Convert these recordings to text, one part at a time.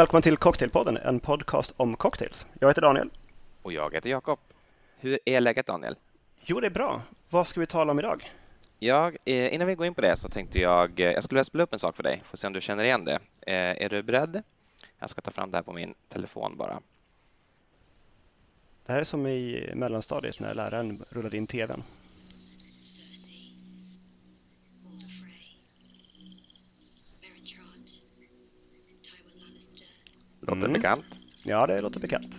Välkommen till Cocktailpodden, en podcast om cocktails. Jag heter Daniel. Och jag heter Jakob. Hur är läget Daniel? Jo, det är bra. Vad ska vi tala om idag? Jag, eh, innan vi går in på det så tänkte jag, eh, jag skulle vilja spela upp en sak för dig, får se om du känner igen det. Eh, är du beredd? Jag ska ta fram det här på min telefon bara. Det här är som i mellanstadiet när läraren rullade in tvn. Låter Mm. bekant? Ja, det låter bekant.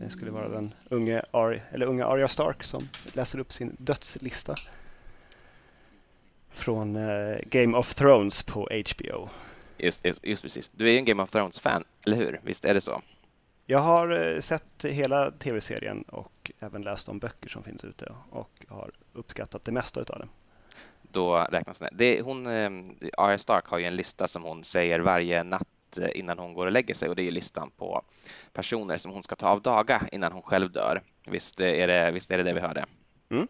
Det skulle vara den unge, Ari, eller unga Arya Stark som läser upp sin dödslista från eh, Game of Thrones på HBO. Just, just, just precis. Du är ju en Game of Thrones-fan, eller hur? Visst är det så? Jag har eh, sett hela tv-serien och även läst de böcker som finns ute och har uppskattat det mesta utav det. Då räknas det. det hon, eh, Arya Stark har ju en lista som hon säger varje natt innan hon går och lägger sig och det är listan på personer som hon ska ta av daga innan hon själv dör. Visst är det visst är det, det vi hörde? Mm.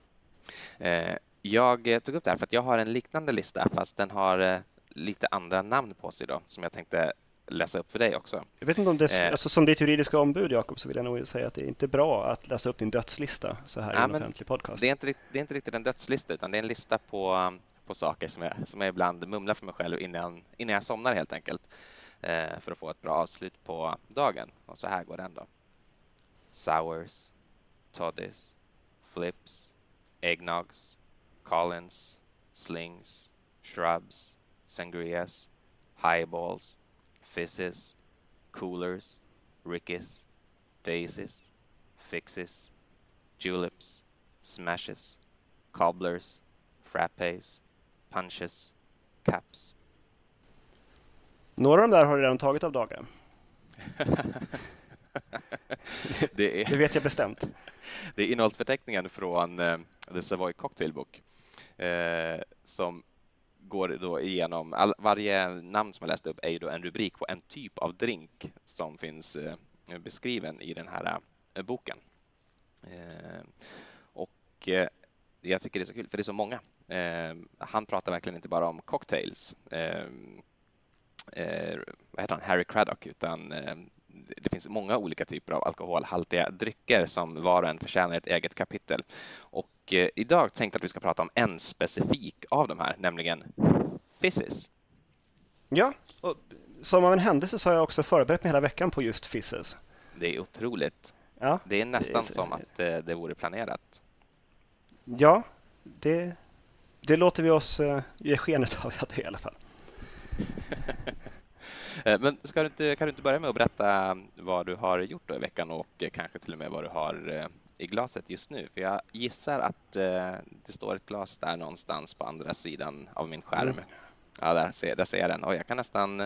Eh, Jag eh, tog upp det här för att jag har en liknande lista fast den har eh, lite andra namn på sig då som jag tänkte läsa upp för dig också. Jag vet inte om det, Eh. alltså, som ditt juridiska ombud Jakob så vill jag nog säga att det är inte bra att läsa upp din dödslista så här i Ja, en men offentlig podcast. Det är inte, det är inte riktigt en dödslista utan det är en lista på, på saker som jag, som jag ibland mumlar för mig själv innan, innan jag somnar helt enkelt eh, Eh, för att få ett bra avslut på dagen. Och så här går den då. Sours, toddies, flips, eggnogs, collins, slings, shrubs, sangrias, highballs, fizzes, coolers, rickies, daisies, fixes, juleps, smashes, cobblers, frappes, punches, caps. Några av de där har du redan tagit av dagar. det, Det är, vet jag bestämt. det är innehållsförteckningen från eh, The Savoy Cocktail Book eh, som går då igenom, all, varje namn som jag läste upp är ju då en rubrik på en typ av drink som finns eh, beskriven i den här boken. Och jag tycker det är så kul för det är så många. Han pratar verkligen inte bara om cocktails, eh, vad heter han, Harry Craddock, utan eh, det finns många olika typer av alkoholhaltiga drycker som var och en förtjänar ett eget kapitel. Och eh, idag tänkte jag att vi ska prata om en specifik av de här, nämligen fizzes. Ja, och som av en händelse så har jag också förberett mig hela veckan på just fizzes. Det är otroligt. Ja, Det är nästan Det är- som att eh, det vore planerat. ja det, det låter vi oss ge skenet av att det är i alla fall. Eh, Men ska du inte, kan du inte börja med att berätta vad du har gjort då i veckan och eh, kanske till och med vad du har eh, i glaset just nu? För jag gissar att det står ett glas där någonstans på andra sidan av min skärm. Mm. Ja, där ser, där ser jag den. Och jag kan nästan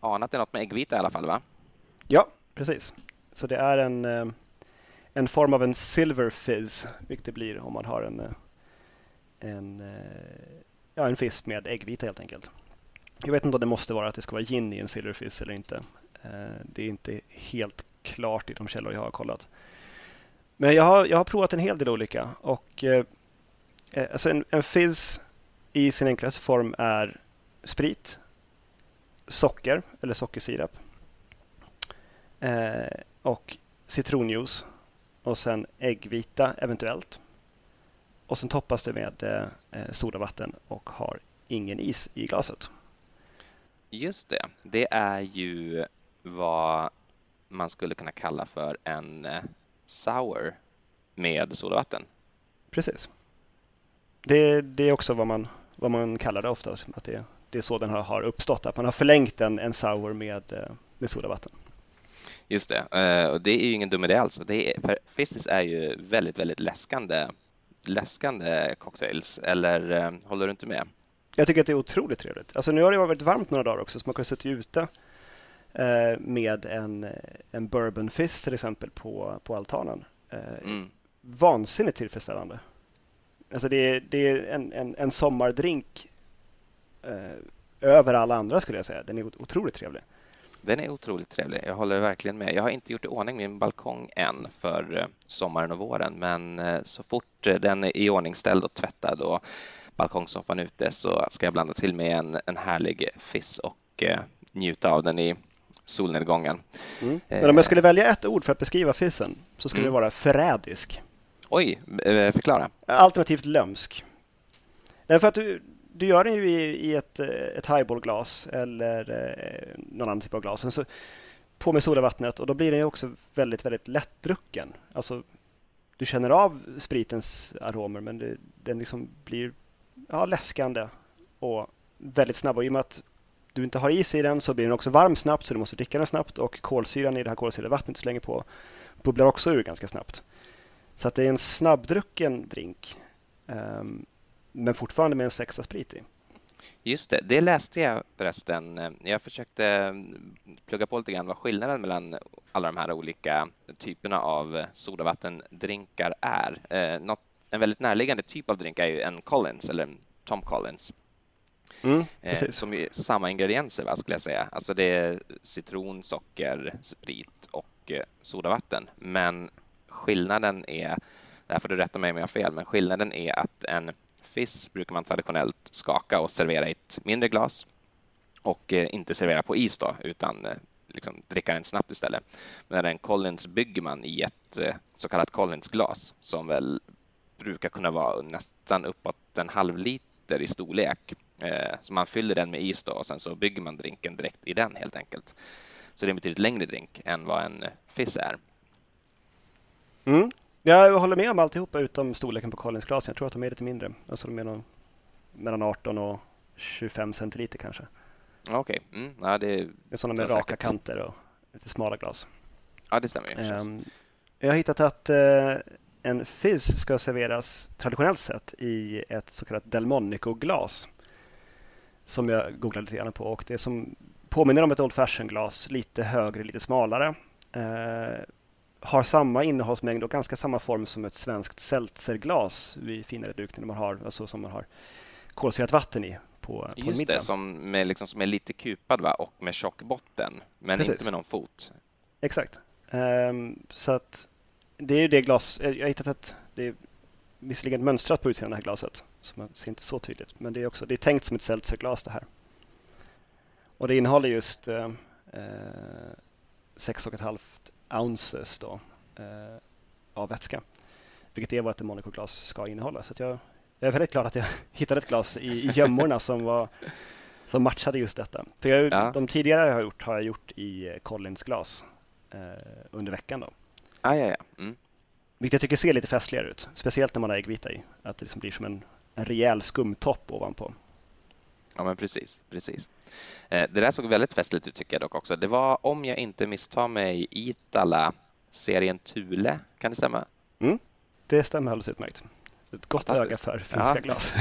ana att det är något med äggvita i alla fall, va? Ja, precis. Så det är en, en form av en silver fizz, vilket det blir om man har en, en, ja, en fizz med äggvita helt enkelt. Jag vet inte om det måste vara att det ska vara gin i en silverfizz eller inte. Eh, det är inte helt klart i de källor jag har kollat. Men jag har, jag har provat en hel del olika och eh, eh, alltså en, en fizz i sin enklaste form är sprit, socker eller sockersirap eh, och citronjuice och sen äggvita eventuellt. Och sen toppas det med eh, eh sodavatten och har ingen is i glaset. Just det. Det är ju vad man skulle kunna kalla för en eh, sour med sodavatten. Precis. Det, det är också vad man, vad man kallar det ofta, att det, det är så den har, har uppstått, att man har förlängt en, en sour med, eh, med sodavatten. Just det. Eh, Och det är ju ingen dum idé alls. Det är, för Fizzes är ju väldigt, väldigt läskande, läskande cocktails. Eller håller du inte med? Jag tycker att det är otroligt trevligt. Alltså nu har det varit varmt några dagar också så man kan sitta ute eh, med en, en bourbon fizz till exempel på, på altanen. Eh, Mm. Vansinnigt tillfredsställande. Alltså det är, det är en, en, en sommardrink eh, över alla andra skulle jag säga. Den är otroligt trevlig. Den är otroligt trevlig. Jag håller verkligen med. Jag har inte gjort i ordning min balkong än för sommaren och våren, men så fort den är iordningställd och tvättad och balkongsoffan ute så ska jag blanda till med en, en härlig fizz och eh, njuta av den i solnedgången. Mm. Men om jag skulle välja ett ord för att beskriva fizzen så skulle mm. det vara förrädisk. Oj, förklara. Alternativt lömsk. Därför att du, du gör den ju i, i ett, ett highballglas eller eh, någon annan typ av glas. Sen så på med solavattnet och då blir den ju också väldigt, väldigt lättdrucken. Alltså, du känner av spritens aromer men det, den liksom blir ja, läskande och väldigt snabb. Och i och med att du inte har is i den så blir den också varm snabbt så du måste dricka den snabbt och kolsyran i det här kolsyrade vattnet du slänger på bubblar också ur ganska snabbt. Så att det är en snabbdrucken drink. Um, men fortfarande med en sexa sprit i. Just det, det läste jag förresten. Jag försökte ehm, plugga på lite grann vad skillnaden mellan alla de här olika typerna av sodavattendrinkar är. Eh, något, en väldigt närliggande typ av drink är ju en Collins eller en Tom Collins. Mm, eh, som är samma ingredienser va, skulle jag säga. Alltså det är citron, socker, sprit och eh, sodavatten. Men skillnaden är, där får du rätta mig om jag har fel, men skillnaden är att en fizz brukar man traditionellt skaka och servera i ett mindre glas och eh, inte servera på is då, utan eh, liksom dricka den snabbt istället. Men en Collins bygger man i ett eh, så kallat Collins-glas som väl brukar kunna vara nästan uppåt en halv liter i storlek. Så man fyller den med is då och sen så bygger man drinken direkt i den helt enkelt. Så det är en betydligt längre drink än vad en fizz är. Mm. Jag håller med om alltihopa utom storleken på Collins-glasen. Jag tror att de är lite mindre. Alltså de är nog mellan 18 och 25 centiliter kanske. Okej. Okay. Mm. Ja, det, det är sådana med raka säkert. kanter och lite smala glas. Ja, det stämmer ju. Um, jag har hittat att uh, en fizz ska serveras traditionellt sett i ett så kallat Delmonico-glas. Som jag googlade lite grann på och det som påminner om ett Old Fashion-glas, lite högre, lite smalare. Uh, har samma innehållsmängd och ganska samma form som ett svenskt seltzerglas vid finare dukning man har, alltså som man har kolsyrat vatten i på, på Just middag. det, som, med, liksom, som är lite kupad va? och med tjock botten, men Precis. inte med någon fot. Exakt. Um, så att det är ju det glas, jag har hittat ett, det är visserligen mönstrat på utsidan det här glaset, så man ser inte så tydligt, men det är också, det är tänkt som ett seltzerglas det här. Och det innehåller just uh, 6,5 ounces då, eh, av vätska. Vilket är vad ett Monaco-glas ska innehålla. Så jag, jag är väldigt glad att jag hittade ett glas i, i gömmorna som, var, som matchade just detta. För jag, ja. De tidigare jag har gjort har jag gjort i eh, Collins glas eh, under veckan. Då. Ah, ja, ja. Mm. Vilket jag tycker ser lite festligare ut. Speciellt när man har äggvita i. Att det liksom blir som en, en rejäl skumtopp ovanpå. Ja, men precis. precis. Eh, det där såg väldigt festligt ut tycker jag dock också. Det var, om jag inte misstar mig, Itala, serien Thule. Kan det stämma? Mm, det stämmer alldeles utmärkt. Ett gott öga för finska ja. glas.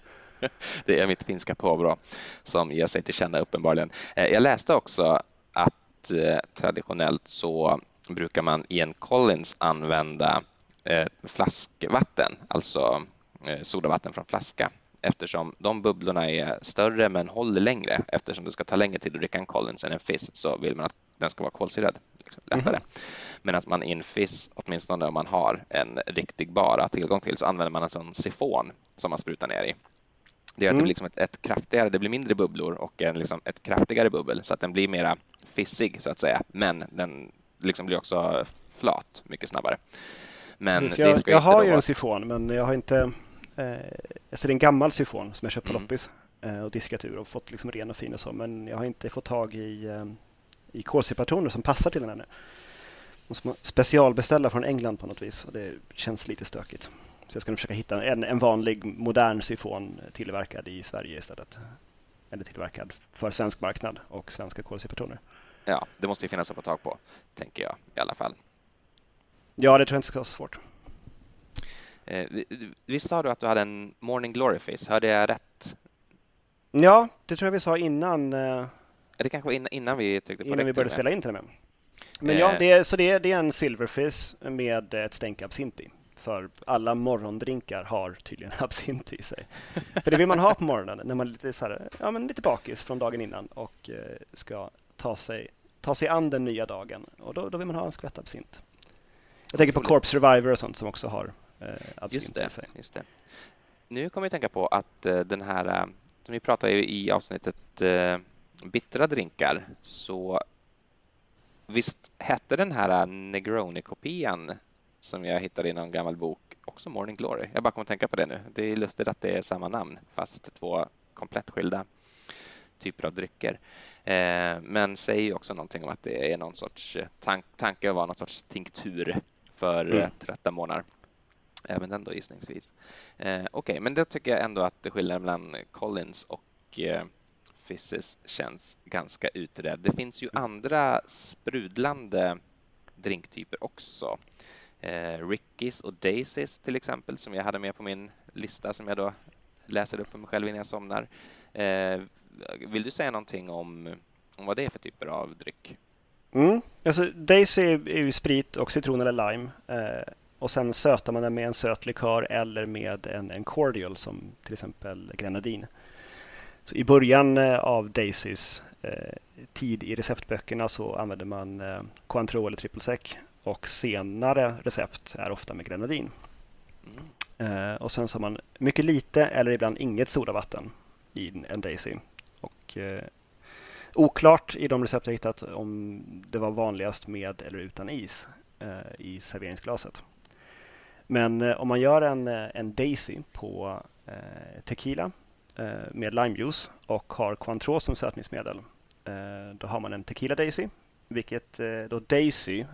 det är mitt finska påbrå som ger sig till känna uppenbarligen. Eh, jag läste också att eh, traditionellt så brukar man i en Collins använda flaskvatten, alltså sodavatten från flaska eftersom de bubblorna är större men håller längre. Eftersom det ska ta längre tid att dricka en Collins än en Fizz så vill man att den ska vara kolsyrad liksom, lättare. Mm. Men att man i en Fizz, åtminstone om man har en riktig bara tillgång till, så använder man en sån sifon som man sprutar ner i. Det gör att mm. det blir liksom ett, ett, kraftigare, det blir mindre bubblor och en, liksom ett kraftigare bubbel så att den blir mera fissig så att säga. Men den liksom blir också flat mycket snabbare. Men Precis, jag, jag har ju vara... en sifon men jag har inte Eh, alltså det är en gammal sifon som jag köpt på mm. loppis eh, och diskat ur och fått liksom ren och fin och så. Men jag har inte fått tag i, eh, i kolsyrepatroner som passar till den ännu. Måste man specialbeställa från England på något vis och det känns lite stökigt. Så jag ska försöka hitta en, en vanlig modern sifon tillverkad i Sverige istället. Eller tillverkad för svensk marknad och svenska kolsyrepatroner. Ja, det måste ju finnas att få tag på, tänker jag i alla fall. Ja, det tror jag inte ska vara så svårt. Eh, visst sa du att du hade en Morning Glory Face? Hörde jag rätt? Ja, det tror jag vi sa innan. Eh, det kanske var innan, vi tryckte på Innan vi började spela in till och med. Men ja, eh. det är, så det är, det är en Silverfizz med ett stänk absint i. För alla morgondrinkar har tydligen absint i sig. För det vill man ha på morgonen när man är lite, så här, ja, men lite bakis från dagen innan och ska ta sig, ta sig an den nya dagen. Och då, då vill man ha en skvätt absint. Jag tänker på Corpse Survivor och sånt som också har eh, just det, sig. Just det. Nu kommer jag tänka på att eh, den här, eh, som vi pratade i avsnittet eh, bittra drinkar, så visst hette den här Negroni-kopian som jag hittade i någon gammal bok också Morning Glory? Jag bara kommer att tänka på det nu. Det är lustigt att det är samma namn fast två komplett skilda typer av drycker. Eh, men säger också någonting om att det är någon sorts tank, tanke att vara någon sorts tinktur för mm. trötta månader. Även den då gissningsvis. Eh, Okej, okay, men då tycker jag ändå att skillnaden mellan Collins och eh, Fisses känns ganska utredd. Det finns ju andra sprudlande drinktyper också. Eh, Rickys och Daisys till exempel som jag hade med på min lista som jag då läser upp för mig själv innan jag somnar. Eh, vill du säga någonting om, om vad det är för typer av dryck? Mm. Alltså, Daisy är ju sprit och citron eller lime. Eh, och sen sötar man den med en söt likör eller med en, en cordial som till exempel grenadin. Så I början eh, av Daisys eh, tid i receptböckerna så använder man eh, Cointreau eller triple sec och senare recept är ofta med grenadin. Mm. Eh, och sen så har man mycket lite eller ibland inget sodavatten i en Daisy. Och, eh, oklart i de recept jag hittat om det var vanligast med eller utan is eh, i serveringsglaset. Men eh, om man gör en, eh, en Daisy på eh, tequila med limejuice och har Cointreau som sötningsmedel, då har man en tequila Daisy, vilket då Daisy,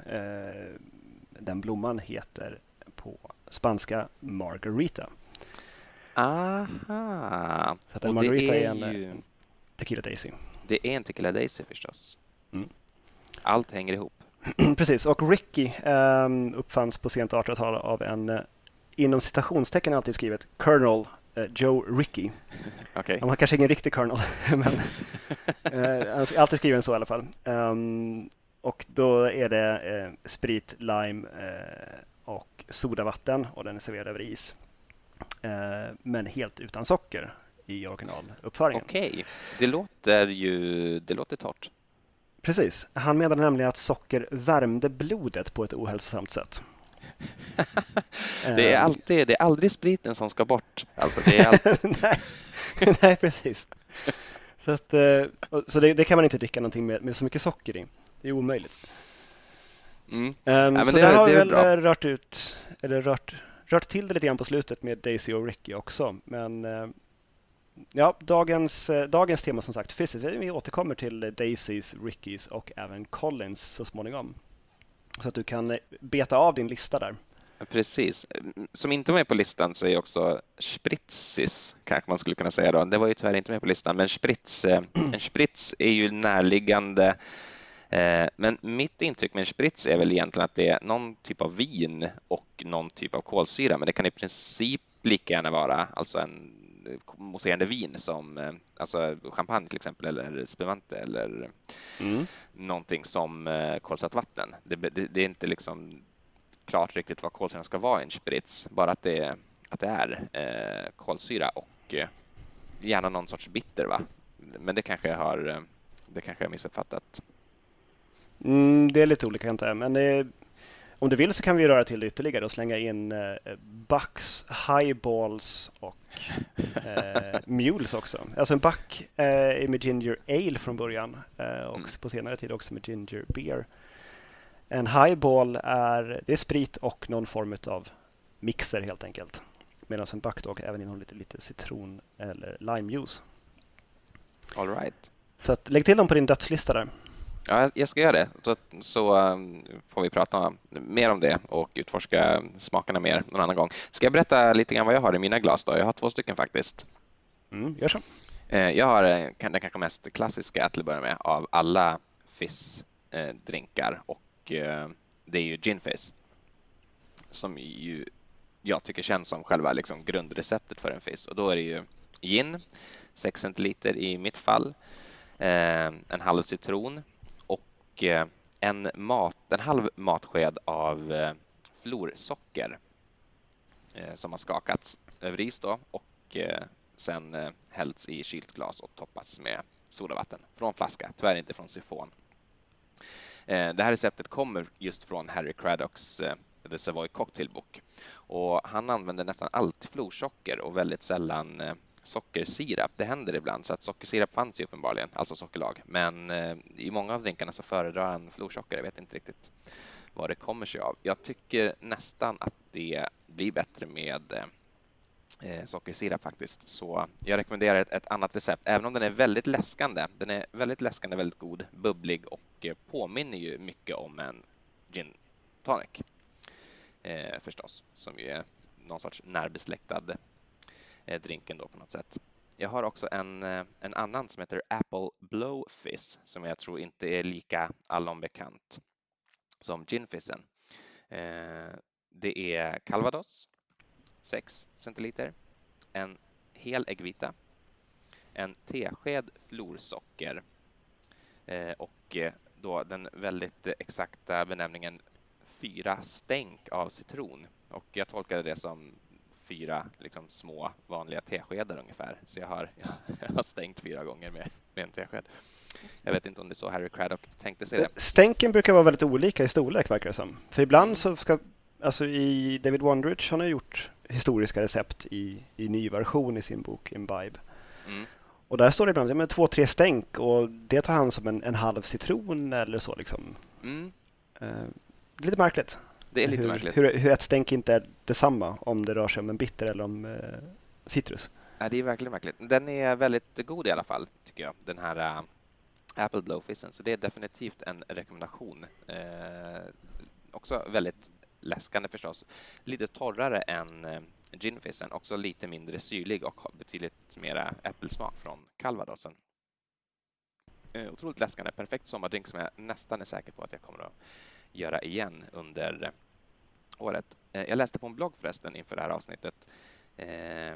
den blomman, heter på spanska Margarita. Aha! Så att en Margarita är, är en ju... Tequila Daisy. Det är en Tequila Daisy förstås. Mm. Allt hänger ihop. Precis, och Ricky um, uppfanns på sent 1800-tal av en uh, inom citationstecken alltid skrivet Colonel uh, Joe Ricky. Okay. Han var kanske ingen riktig Colonel, men uh, alltid skriven så i alla fall. Um, och då är det uh, sprit, lime och sodavatten och den är serverad över is. men helt utan socker i originaluppföringen. Okej, okay. det låter ju det låter torrt. Precis. Han menade nämligen att socker värmde blodet på ett ohälsosamt sätt. det är alltid, det är aldrig spriten som ska bort. Alltså det är alltid... nej, nej, precis. Så, att, eh, så det, det, kan man inte dricka någonting med, med så mycket socker i. Det är omöjligt. Mm. Um, ja, så det, där har vi väl bra. rört ut, eller rört, rört till det lite grann på slutet med Daisy och Ricky också. Men uh, Ja, dagens, eh, dagens tema som sagt fysiskt. Vi återkommer till Daisys, Rickys och även Collins så småningom. Så att du kan eh, beta av din lista där. Precis. Som inte var med på listan så är också Spritzis, kanske man skulle kunna säga då. Det var ju tyvärr inte med på listan, men Spritz, eh, en Spritz är ju närliggande. Men mitt intryck med en Spritz är väl egentligen att det är någon typ av vin och någon typ av kolsyra, men det kan i princip lika gärna vara alltså en mousserande vin som eh, alltså champagne till exempel eller spumante eller mm. någonting som eh, kolsyrat vatten. Det, det, det, är inte liksom klart riktigt vad kolsyran ska vara i en spritz, bara att det, att det är eh, kolsyra och eh, gärna någon sorts bitter. Va? Men det kanske jag har, det kanske jag missuppfattat. Mm, det är lite olika kan jag men det om du vill så kan vi röra till det ytterligare och slänga in eh, Bucks, Highballs och eh, Mules också. Alltså en Buck eh, är med Ginger Ale från början eh, och mm. på senare tid också med Ginger Beer. En Highball är, det är sprit och någon form av mixer helt enkelt. Medan en Buck då även innehåller lite, lite citron eller limejuice. All right. Så att, lägg till dem på din dödslista där. Ja, jag ska göra det. Så, så um, får vi prata mer om det och utforska smakerna mer någon annan gång. Ska jag berätta lite grann vad jag har i mina glas? Då? Jag har två stycken faktiskt. Mm, gör så. Eh, jag har eh, den kanske mest klassiska till att börja med av alla Fizz-drinkar och eh, det är ju Gin Fizz som ju jag tycker känns som själva liksom grundreceptet för en Fizz och då är det ju gin, 6 centiliter i mitt fall, en halv citron, och Eh, en, mat, en halv matsked av eh, florsocker eh, som har skakats över is då och sen hällts i kylt glas och toppats med sodavatten från flaska, tyvärr inte från sifon. Det här receptet kommer just från Harry Craddocks The Savoy Cocktail Book och han använder nästan alltid florsocker och väldigt sällan sockersirap. Det händer ibland, så att sockersirap fanns ju uppenbarligen, alltså sockerlag. Men eh, i många av drinkarna så föredrar han florsocker. Jag vet inte riktigt vad det kommer sig av. Jag tycker nästan att det blir bättre med eh, eh sockersirap faktiskt. Så jag rekommenderar ett, ett, annat recept, även om den är väldigt läskande. Den är väldigt läskande, väldigt god, bubblig och eh, påminner ju mycket om en gin tonic eh, förstås, som ju är någon sorts närbesläktad Eh, drinken då på något sätt. Jag har också en, eh, en annan som heter Apple Blow Fizz som jag tror inte är lika allom bekant som ginfizzen. Eh, det är calvados, 6 centiliter, en hel äggvita, en tesked florsocker eh, och eh, då den väldigt exakta benämningen fyra stänk av citron och jag tolkade det som fyra liksom, små vanliga teskedar ungefär. Så jag har, jag har stängt fyra gånger med, med en tesked. Jag vet inte om det är så Harry Craddock tänkte sig det. Stänken brukar vara väldigt olika i storlek verkar det som. För ibland så ska, alltså i David Wondrich han har gjort historiska recept i, i ny version i sin bok Imbibe. Mm. Och där står det ibland ja, två, tre stänk och det tar han som en, en halv citron eller så. Liksom. Mm. Uh, lite märkligt. Det är lite hur, märkligt. Hur, hur ett stänk inte är detsamma om det rör sig om en bitter eller om uh, citrus. Ja, det är verkligen märkligt. Den är väldigt god i alla fall, tycker jag. Den här uh, Apple Blowfizzen. Så det är definitivt en rekommendation. Uh, också väldigt läskande förstås. Lite torrare än uh, ginfizzen. Också lite mindre syrlig och betydligt mera äppelsmak från calvadosen. Uh, otroligt läskande. Perfekt sommardrink som jag nästan är säker på att jag kommer att göra igen under året. Eh, jag läste på en blogg förresten inför det här avsnittet eh,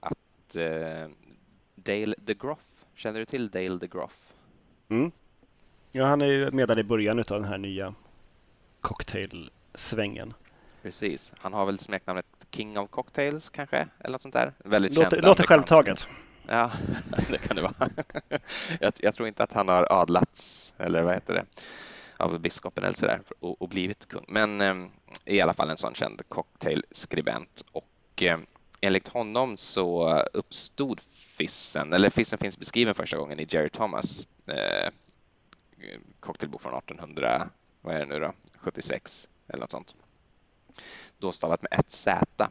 att eh, Dale DeGroff, känner du till Dale DeGroff? Mm. Ja, han är ju med i början av den här nya cocktailsvängen. Precis. Han har väl smeknamnet King of Cocktails kanske, eller något sånt där. Väldigt låter, låter självtaget. Ja, det kan det vara. jag, jag, tror inte att han har adlats, eller vad heter det, av biskopen eller sådär och, och blivit kung. Men eh, i alla fall en sån känd cocktailskribent och eh, enligt honom så uppstod fissen, eller fissen finns beskriven första gången i Jerry Thomas eh, cocktailbok från 1800, vad är det nu då, 76 eller något sånt. Då stavat med ett Z.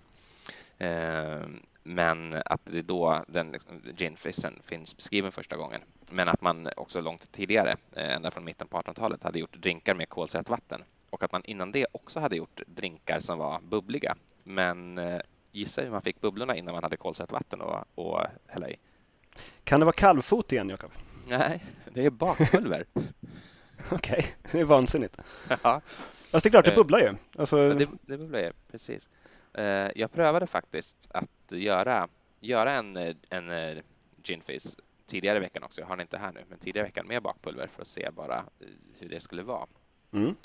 Eh, men att det då den liksom, ginfrissen finns beskriven första gången. Men att man också långt tidigare, eh, ända från mitten på 1800-talet, hade gjort drinkar med kolsyrat vatten och att man innan det också hade gjort drinkar som var bubbliga. Men eh, gissa hur man fick bubblorna innan man hade kolsyrat vatten och, och hälla i? Kan det vara kalvfot igen, Jakob? Nej, det är bakpulver. Okej, okay. det är vansinnigt. Ja. Fast det är klart, det bubblar ju. Alltså... Ja, det, det bubblar ju, precis. Eh, jag prövade faktiskt att göra, göra en, en eh, ginfizz tidigare i veckan också. Jag har den inte här nu, men tidigare i veckan med bakpulver för att se bara eh, hur det skulle vara. Mm.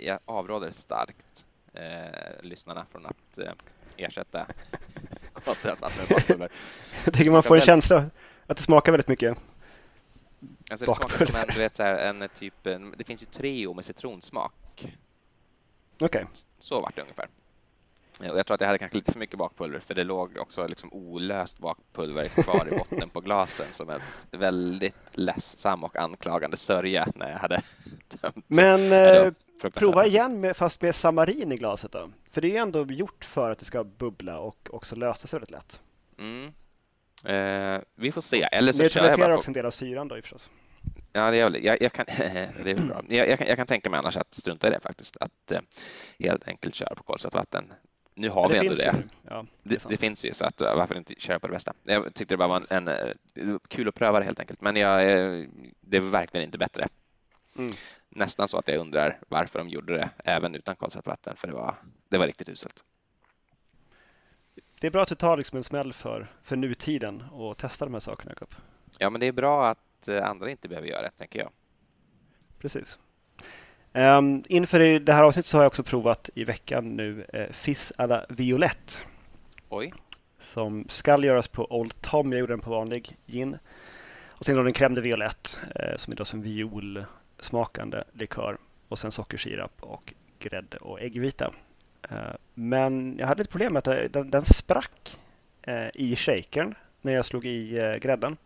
Jag avråder starkt eh, lyssnarna från att eh, ersätta konstlat vatten med bakpulver. Jag tycker man får en känsla att det smakar väldigt mycket Alltså det smakar som en, vet, så här, en typ, det finns ju Treo med citronsmak. Okej. Okay. Så vart det ungefär. Och jag tror att jag hade kanske lite för mycket bakpulver för det låg också liksom olöst bakpulver kvar i botten på glasen som en väldigt ledsam och anklagande sörja när jag hade tömt. Men eh, prova igen med, fast med samarin i glaset då. För det är ändå gjort för att det ska bubbla och också lösa sig väldigt lätt. Mm. Eh, vi får se. Eller så kör jag bara också en del av syran då förstås. Ja, det är väl, jag, jag kan, det är bra. Jag, jag, kan, jag, kan, tänka mig annars att strunta i det faktiskt. Att eh, helt enkelt köra på kolsyrat vatten nu har det vi ändå det. Ja, det, det, det, finns ju, så att, eh, varför inte köra på det bästa? Jag tyckte det bara var en, en eh, kul att pröva det helt enkelt, men jag, eh, det är verkligen inte bättre. Mm. Nästan så att jag undrar varför de gjorde det även utan kolsyrat vatten, för det var, det var riktigt uselt. Det är bra att du tar liksom en smäll för, för nutiden och testar de här sakerna, Jakob. Ja, men det är bra att andra inte behöver göra det, tänker jag. Precis. Um, inför det här avsnittet så har jag också provat i veckan nu eh, Fizz à la Violette. Oj. Som skall göras på Old Tom. Jag gjorde den på vanlig gin. Och sen då den crème de violette eh, som är då som violsmakande likör. Och sen sockersirap och grädde och äggvita. Uh, men jag hade lite problem med att den, den sprack uh, i shakern när jag slog i eh, grädden.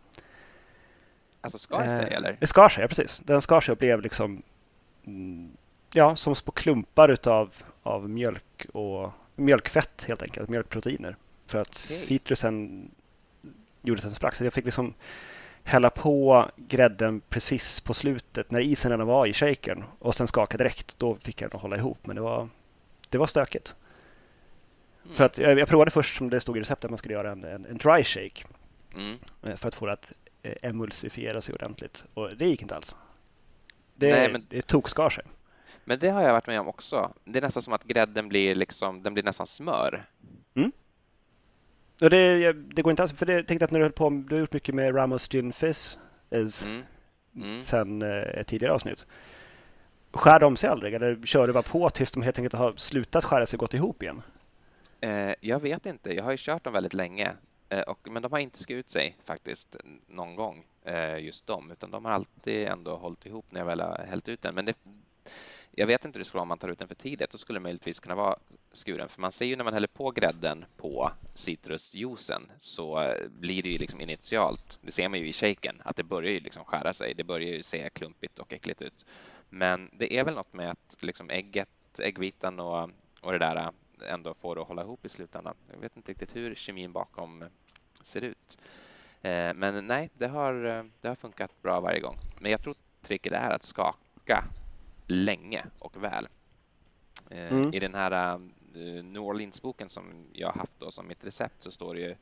Alltså skar sig Eh, eller? Det skar sig, ja, precis. Den skar sig och blev liksom ja, som små klumpar utav av mjölk och mjölkfett helt enkelt, mjölkproteiner. För att Okej. citrusen gjorde att den sprack. Så jag fick liksom hälla på grädden precis på slutet när isen redan var i shakern och sen skaka direkt. Då fick jag den att hålla ihop. Men det var, det var stökigt. Mm. För att jag, jag provade först som det stod i receptet att man skulle göra en, en, en dry shake Mm. eh, för att få det att eh, emulsifiera sig ordentligt. Och det gick inte alls. Det, Nej, men- det tokskar sig. Men det har jag varit med om också. Det är nästan som att grädden blir liksom, den blir nästan smör. Och det, det går inte alls, för det, jag tänkte att när du höll på, du har gjort mycket med Ramos Gin Fizz Mm. Mm. sen eh, ett tidigare avsnitt. Skär de sig aldrig eller kör du bara på tills de helt enkelt har slutat skära sig och gått ihop igen? Eh, jag vet inte. Jag har ju kört dem väldigt länge, eh, och, men de har inte skurit sig faktiskt någon gång, Eh, just dem, utan de har alltid ändå hållit ihop när jag väl har hällt ut den. Men det, jag vet inte hur det skulle vara om man tar ut den för tidigt. Då skulle det möjligtvis kunna vara skuren, för man ser ju när man häller på grädden på citrusjuicen så blir det ju liksom initialt, det ser man ju i shaken, att det börjar ju liksom skära sig. Det börjar ju se klumpigt och äckligt ut. Men det är väl något med att liksom ägget, äggvitan och, och det där ändå får det att hålla ihop i slutändan. Jag vet inte riktigt hur kemin bakom ser ut. Eh, Men nej, det har, eh, det har funkat bra varje gång. Men jag tror tricket är att skaka länge och väl. Eh, Mm. I den här New Orleans-boken som jag har haft då som mitt recept så står det ju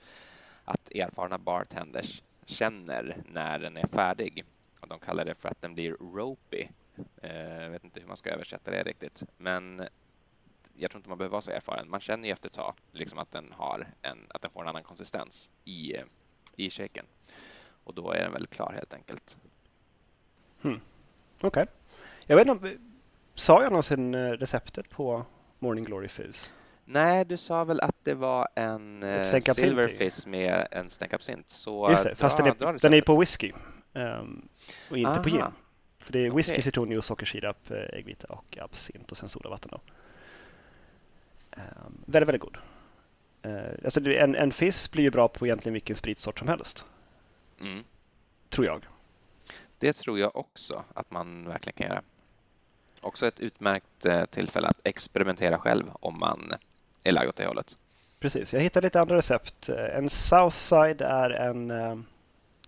att erfarna bartenders känner när den är färdig. Och de kallar det för att den blir ropey. Jag vet inte hur man ska översätta det riktigt. Men jag tror inte man behöver vara så erfaren. Man känner ju efter ett tag liksom att, den har en, att den får en annan konsistens i, i shaken. Och då är den väl klar helt enkelt. Okej. Jag vet inte, om- sa jag någonsin eh, receptet på Morning Glory Fizz? Nej, du sa väl att det var en eh, i. silverfish med en stänk absint. Så Just det, fast den är, den är på whisky ehm, och inte på gin. Aha. Så det är whisky, Okej. citronjuice, sockersirap, eh, äggvita och absint och sen sodavatten. Då. Um, väldigt, väldigt god. Uh, alltså en, en fizz blir ju bra på egentligen vilken spritsort som helst, Mm. tror jag. Det tror jag också att man verkligen kan göra. Också ett utmärkt eh, tillfälle att experimentera själv om man är lagd åt det hållet. Precis, jag hittade lite andra recept. Eh, En Southside är en, eh,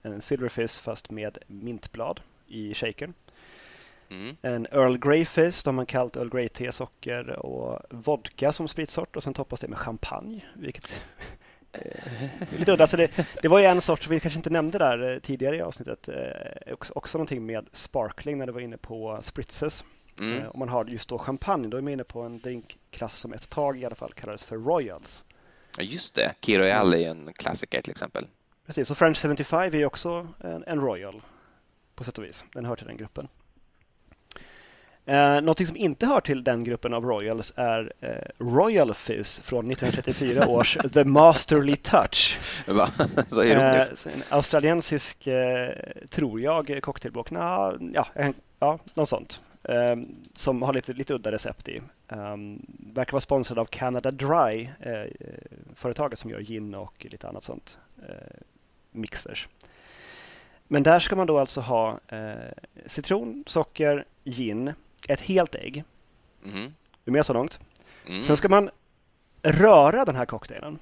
en Silver Fizz fast med mintblad i shakern. Mm. En Earl Grey Fizz, de har kallt Earl Grey te, socker och vodka som spritsort och sen toppas det med champagne, vilket eh, lite udda. Alltså det, det var ju en sort som vi kanske inte nämnde där eh, tidigare i avsnittet, eh, också, också någonting med sparkling när det var inne på spritzes. Mm. Om man har just då champagne, då är man inne på en drinkklass som ett tag i alla fall kallades för Royals. Ja, Just det, Key Royale är en klassiker till exempel. Precis, och French 75 är ju också en, en Royal på sätt och vis. Den hör till den gruppen. Eh, någonting som inte hör till den gruppen av Royals är eh, Royal Fizz från 1934 års The Masterly Touch. Va? Så Eh, ironiskt. så en australiensisk, eh, tror jag, cocktailblock. Nå, ja, en, ja, något sånt. Eh, som har lite, lite udda recept i. Um, verkar vara sponsrad av Canada Dry, eh, företaget som gör gin och lite annat sånt. Eh, mixers. Men där ska man då alltså ha eh, citron, socker, gin, ett helt ägg. Är du med så långt? Mm. Sen ska man röra den här cocktailen.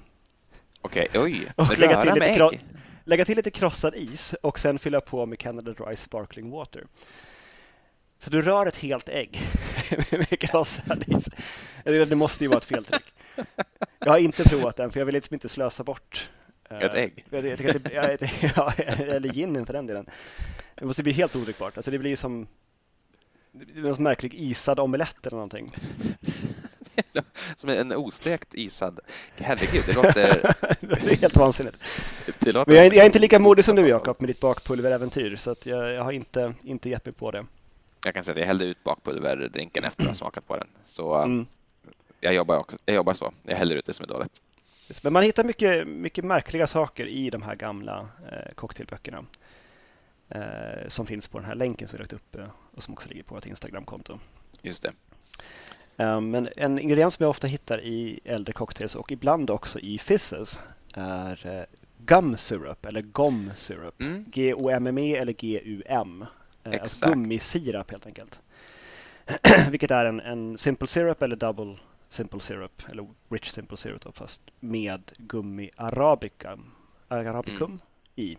Okej, oj. Och lägga till lite ägg. Lägga till lite krossad is och sen fylla på med Canada Dry Sparkling Water. Så du rör ett helt ägg med krossad is. Det måste ju vara ett feltryck. Jag har inte provat den för jag vill liksom inte slösa bort eh, Ett ägg? Jag, jag det, ja, eller ginen för den delen. Det måste bli helt odrickbart. Alltså det blir som någon märklig isad omelett eller någonting. Som en ostekt isad. Herregud, det låter... det är helt vansinnigt. Det låter Men jag är, jag är inte lika modig som du Jakob med ditt bakpulveräventyr så att jag, jag har inte, inte gett mig på det. Jag kan säga att jag hällde ut bakpulverdrinken efter att ha smakat på den. Så Mm. jag, jobbar också, jag jobbar så. Jag häller ut det som är dåligt. Men man hittar mycket, mycket märkliga saker i de här gamla eh, cocktailböckerna. Eh, som finns på den här länken som vi lagt upp eh, och som också ligger på vårt Instagramkonto. Just det. Eh, men en ingrediens som jag ofta hittar i äldre cocktails och ibland också i fizzes är eh, gum syrup eller gom syrup. Mm. G-O-M-M-E eller G-U-M. Alltså Exakt. gummisirap helt enkelt. Vilket är en, en simple syrup eller double simple syrup eller rich simple syrup då, fast med gummi arabica, arabicum Mm. i.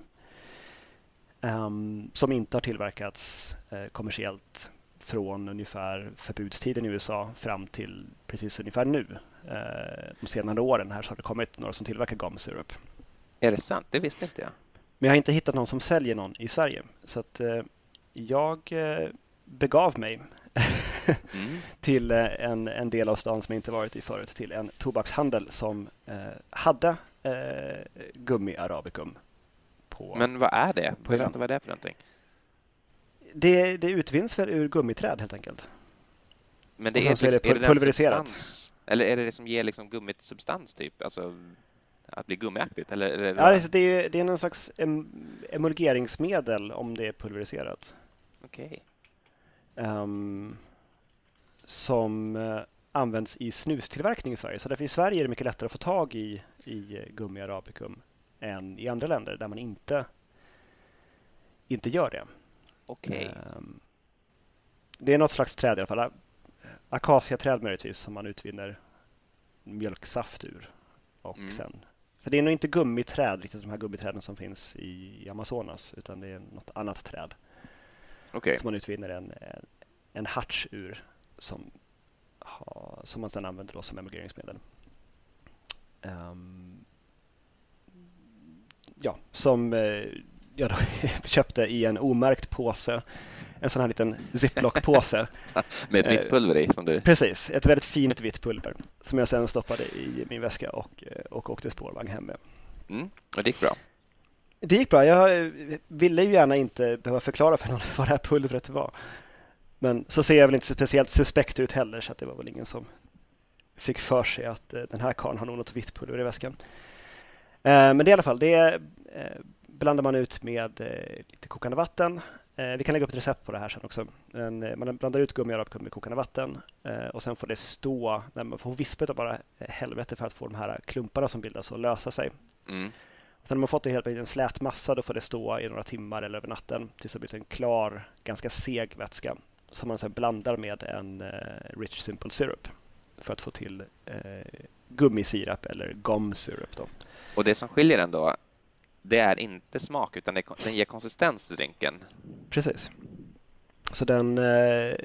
Ehm, som inte har tillverkats eh, kommersiellt från ungefär förbudstiden i USA fram till precis ungefär nu. Eh, de senare åren här så har det kommit några som tillverkar gum syrup. Är det sant? Det visste inte jag. Men jag har inte hittat någon som säljer någon i Sverige. Så att eh, jag begav mig Mm. till en, en del av stan som jag inte varit i förut, till en tobakshandel som hade eh, gummi arabicum. På. Men vad är det? På inte vad det är för någonting? det, det utvinns väl ur gummiträd helt enkelt. Men det är, så är det liksom- är det pulveriserat. substans- Eller är det det som ger liksom gummit substans typ? Alltså att bli gummiaktigt? Eller det Ja, det, är- det, är, det är någon slags em, emulgeringsmedel om det är pulveriserat. Okej. Ehm, som eh, används i snustillverkning i Sverige. Så därför i Sverige är det mycket lättare att få tag i, i gummi arabicum än i andra länder där man inte, inte gör det. Okej. Ehm, det är något slags träd i alla fall. Akaciaträd möjligtvis som man utvinner mjölksaft ur. Och Mm. sen, så det är nog inte gummiträd, riktigt de här gummiträden som finns i Amazonas, utan det är något annat träd Okej. som man utvinner en, en, harts ur som, som man sedan använder då som emulgeringsmedel. Ehm, ja, som eh, jag köpte i en omärkt påse. En sån här liten ziplock-påse. Med ett Eh, vitt pulver i som du... Precis, ett väldigt fint vitt pulver som jag sedan stoppade i min väska och, eh, och åkte spårvagn hem med. Mm. Och det gick bra? Det gick bra. Jag eh, ville ju gärna inte behöva förklara för någon vad det här pulvret var. Men så ser jag väl inte speciellt suspekt ut heller så att det var väl ingen som fick för sig att eh, den här karln har nog något vitt pulver i väskan. Eh, Men det i alla fall, det eh, blandar man ut med eh, lite kokande vatten. Vi kan lägga upp ett recept på det här sen också. Men man blandar ut gummi och arabkum med kokande vatten och sen får det stå, när man får vispa utav bara helvete för att få de här klumparna som bildas att lösa sig. Mm. Och sen när man fått det helt i en slät massa då får det stå i några timmar eller över natten tills det blir en klar, ganska seg vätska som man sedan blandar med en Rich Simple Syrup för att få till eh, gummisirap eller gum syrup. Då. Och det som skiljer den då, det är inte smak utan det, den ger konsistens till drinken. Precis. Så den, eh,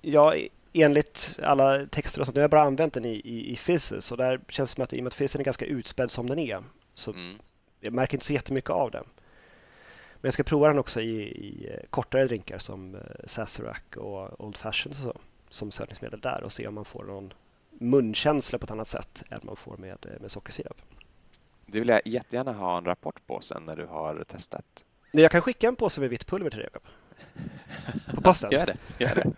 ja enligt alla texter och sånt, jag har bara använt den i, i, i Fizzes och där känns det som att i och med att Fizzen är ganska utspädd som den är så Mm. jag märker inte så jättemycket av den. Men jag ska prova den också i, i eh, kortare drinkar som eh, Sazerac och Old Fashion och så, som sötningsmedel där och se om man får någon munkänsla på ett annat sätt än man får med, med sockersirap. Det vill jag jättegärna ha en rapport på sen när du har testat. Jag kan skicka en påse med vitt pulver till dig Jakob. På posten. Gör det, gör det.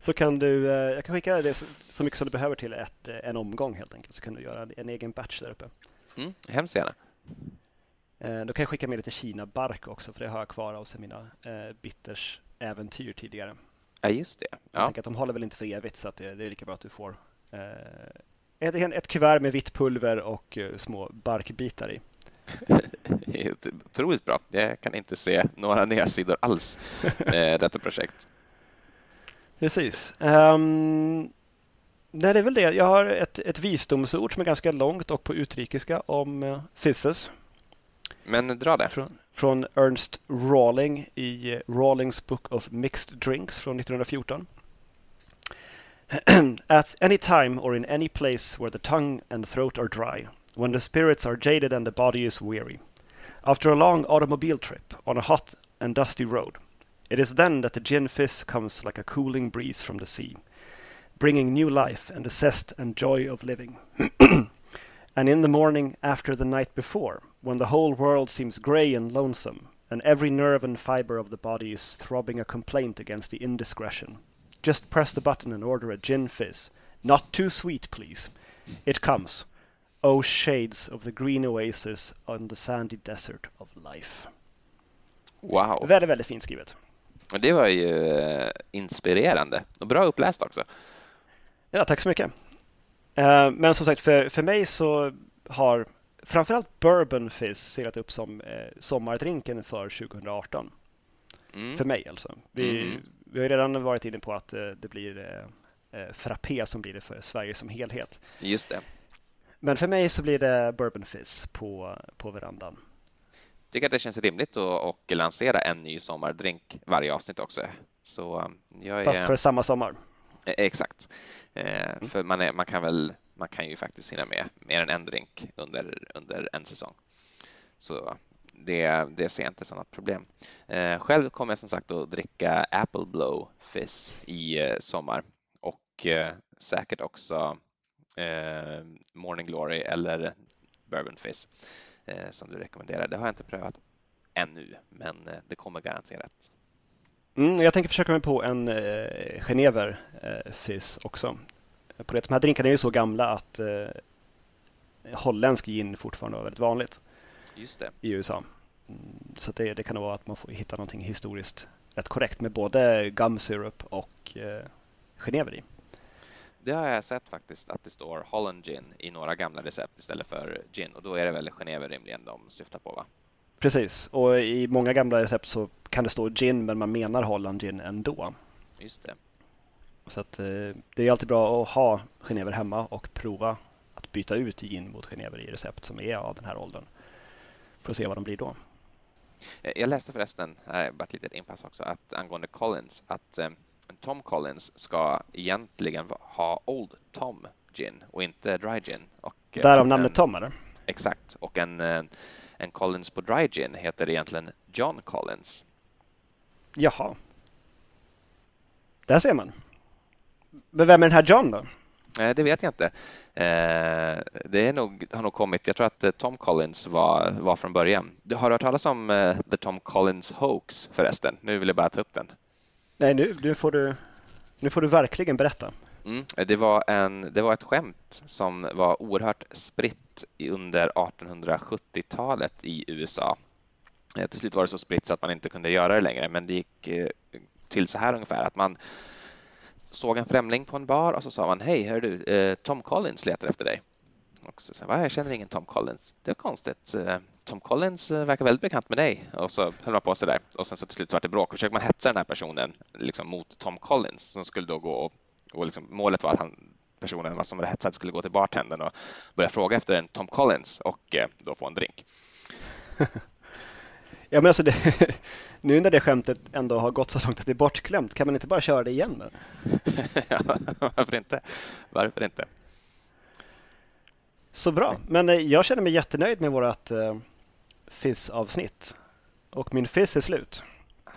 Så kan du, eh, jag kan skicka det så, mycket som du behöver till ett, eh, en omgång helt enkelt. Så kan du göra en, en egen batch där uppe. Mm, hemskt gärna. Eh, Då kan jag skicka med lite Kina-bark också för det har jag kvar av mina bitters äventyr tidigare. Ja, just det. Jag Ja. tänker att de håller väl inte för evigt så att det, det är lika bra att du får ett, ett kuvert med vitt pulver och eh, små barkbitar i. Otroligt bra. Jag kan inte se några nedsidor alls med detta projekt. Precis. Um, nej, det är väl det. Jag har ett, ett visdomsord som är ganska långt och på utrikiska om uh, Men dra det. från, från Ernst Rawling i eh, Rawlings Book of Mixed Drinks från 1914. At any time or in any place where the tongue and throat are dry, when the spirits are jaded and the body is weary, after a long automobile trip on a hot and dusty road, it is then that the gin fizz comes like a cooling breeze from the sea, bringing new life and the zest and joy of living. and in the morning after the night before, when the whole world seems grey and lonesome, and every nerve and fibre of the body is throbbing a complaint against the indiscretion, just press the button and order a gin fizz. Not too sweet, please. It comes. O shades of the green oasis on the sandy desert of life. Wow, Väldigt, väldigt fint skrivet. Och det var ju eh, inspirerande och bra uppläst också. Ja, tack så mycket. Eh, Men som sagt, för, för mig så har framförallt Bourbon Fizz seglat upp som eh, sommardrinken för 2018. Mm. För mig alltså. Vi, Mm. Vi har ju redan varit inne på att eh, det blir eh, eh, frappé som blir det för Sverige som helhet. Just det. Men för mig så blir det Bourbon Fizz på, på verandan. tycker att det känns rimligt att och lansera en ny sommardrink varje avsnitt också. Så jag är... Fast för samma sommar. Eh, Exakt. Eh, För man, är, man, kan väl, man kan ju faktiskt hinna med mer än en drink under, under en säsong. Så det, det ser jag inte som något problem. Eh, Själv kommer jag som sagt att dricka Apple Blow Fizz i eh, sommar och eh, säkert också eh, Morning Glory eller Bourbon Fizz eh, som du rekommenderar. Det har jag inte prövat ännu, men eh, det kommer garanterat. Mm, jag tänker försöka mig på en eh, Genever eh, Fizz också. På det, de här drinkarna är ju så gamla att eh, holländsk gin fortfarande var väldigt vanligt Just det. i USA. Mm, så det, det kan vara att man får hitta någonting historiskt rätt korrekt med både gum syrup och eh, Genever i. Det har jag sett faktiskt att det står Holland Gin i några gamla recept istället för gin och då är det väl Genever rimligen de syftar på va? Precis, och i många gamla recept så kan det stå gin men man menar Holland gin ändå. Just det. Så att, eh, det är alltid bra att ha genever hemma och prova att byta ut gin mot genever i recept som är av den här åldern. För att se vad de blir då. Eh, Jag läste förresten, här är bara ett litet inpass också, att angående Collins, att eh, Tom Collins ska egentligen ha Old Tom Gin och inte Dry Gin. Och, eh, Därav namnet Tom eller? Exakt, och en, eh, en Collins på Dry Gin heter egentligen John Collins. Jaha. Där ser man. Men vem är den här John då? Eh, Det vet jag inte. Eh, Det nog, har nog kommit, jag tror att eh, Tom Collins var, var från början. Du har hört talas om The Tom Collins Hoax förresten? Nu vill jag bara ta upp den. Nej, nu, nu, får, du, nu får du verkligen berätta. Mm. Det, var en, det var ett skämt som var oerhört spritt under 1870-talet i USA. Till slut var det så spritt så att man inte kunde göra det längre, men det gick till så här ungefär att man såg en främling på en bar och så sa man hej, hör du, eh, Tom Collins letar efter dig. Och så sa jag, jag känner ingen Tom Collins. Det är konstigt. Eh, Tom Collins eh, verkar väldigt bekant med dig. Och så höll man på sådär. Och sen så till slut så var det bråk. Och försökte man hetsa den här personen liksom mot Tom Collins som skulle då gå och, och liksom, målet var att han, personen som var hetsad skulle gå till bartendern och börja fråga efter en Tom Collins och eh, då få en drink. Ja, men alltså det, nu när det skämtet ändå har gått så långt att det är bortglömt, kan man inte bara köra det igen? Då? Ja, Varför inte? Varför inte? Så bra, men eh, jag känner mig jättenöjd med vårt eh, Fizz-avsnitt. Och min Fizz är slut.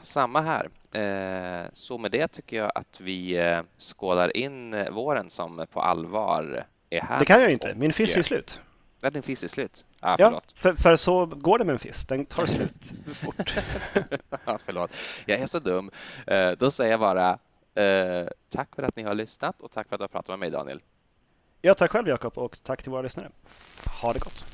Samma här. Eh, Så med det tycker jag att vi eh, skålar in eh, våren som på allvar är här. Det kan jag inte, min Fizz är slut. Ja, din fiss är slut. Ah, Ja, för, för så går det med en Fizz, den tar slut fort. Ja, förlåt. Jag är så dum. Eh, Då säger jag bara eh, tack för att ni har lyssnat och tack för att du har pratat med mig Daniel. Ja, tack själv Jakob och tack till våra lyssnare. Ha det gott!